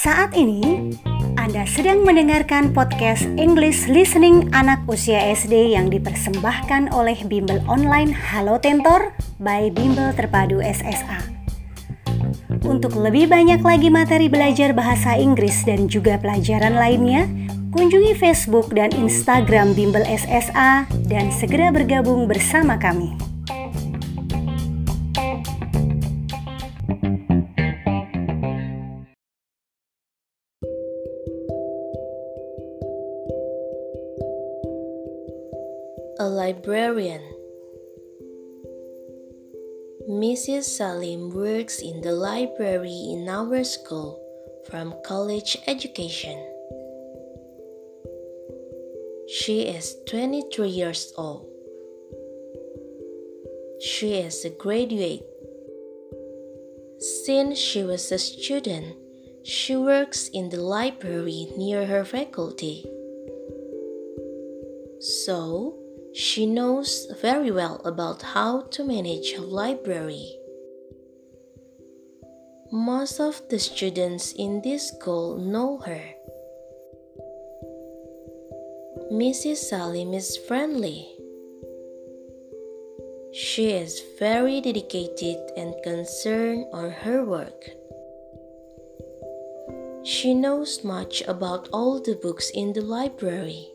Saat ini, Anda sedang mendengarkan podcast English Listening anak usia SD yang dipersembahkan oleh Bimbel Online Halo Tentor by Bimbel Terpadu SSA. Untuk lebih banyak lagi materi belajar bahasa Inggris dan juga pelajaran lainnya, kunjungi Facebook dan Instagram Bimbel SSA dan segera bergabung bersama kami. A librarian. Mrs. Salim works in the library in our school from college education. She is 23 years old. She is a graduate. Since she was a student, she works in the library near her faculty. So, she knows very well about how to manage a library. Most of the students in this school know her. Mrs. Salim is friendly. She is very dedicated and concerned on her work. She knows much about all the books in the library.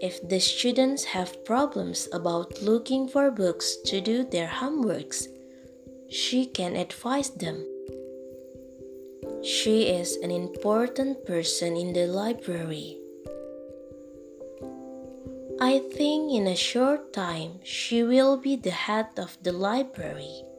If the students have problems about looking for books to do their homeworks, she can advise them. She is an important person in the library. I think in a short time she will be the head of the library.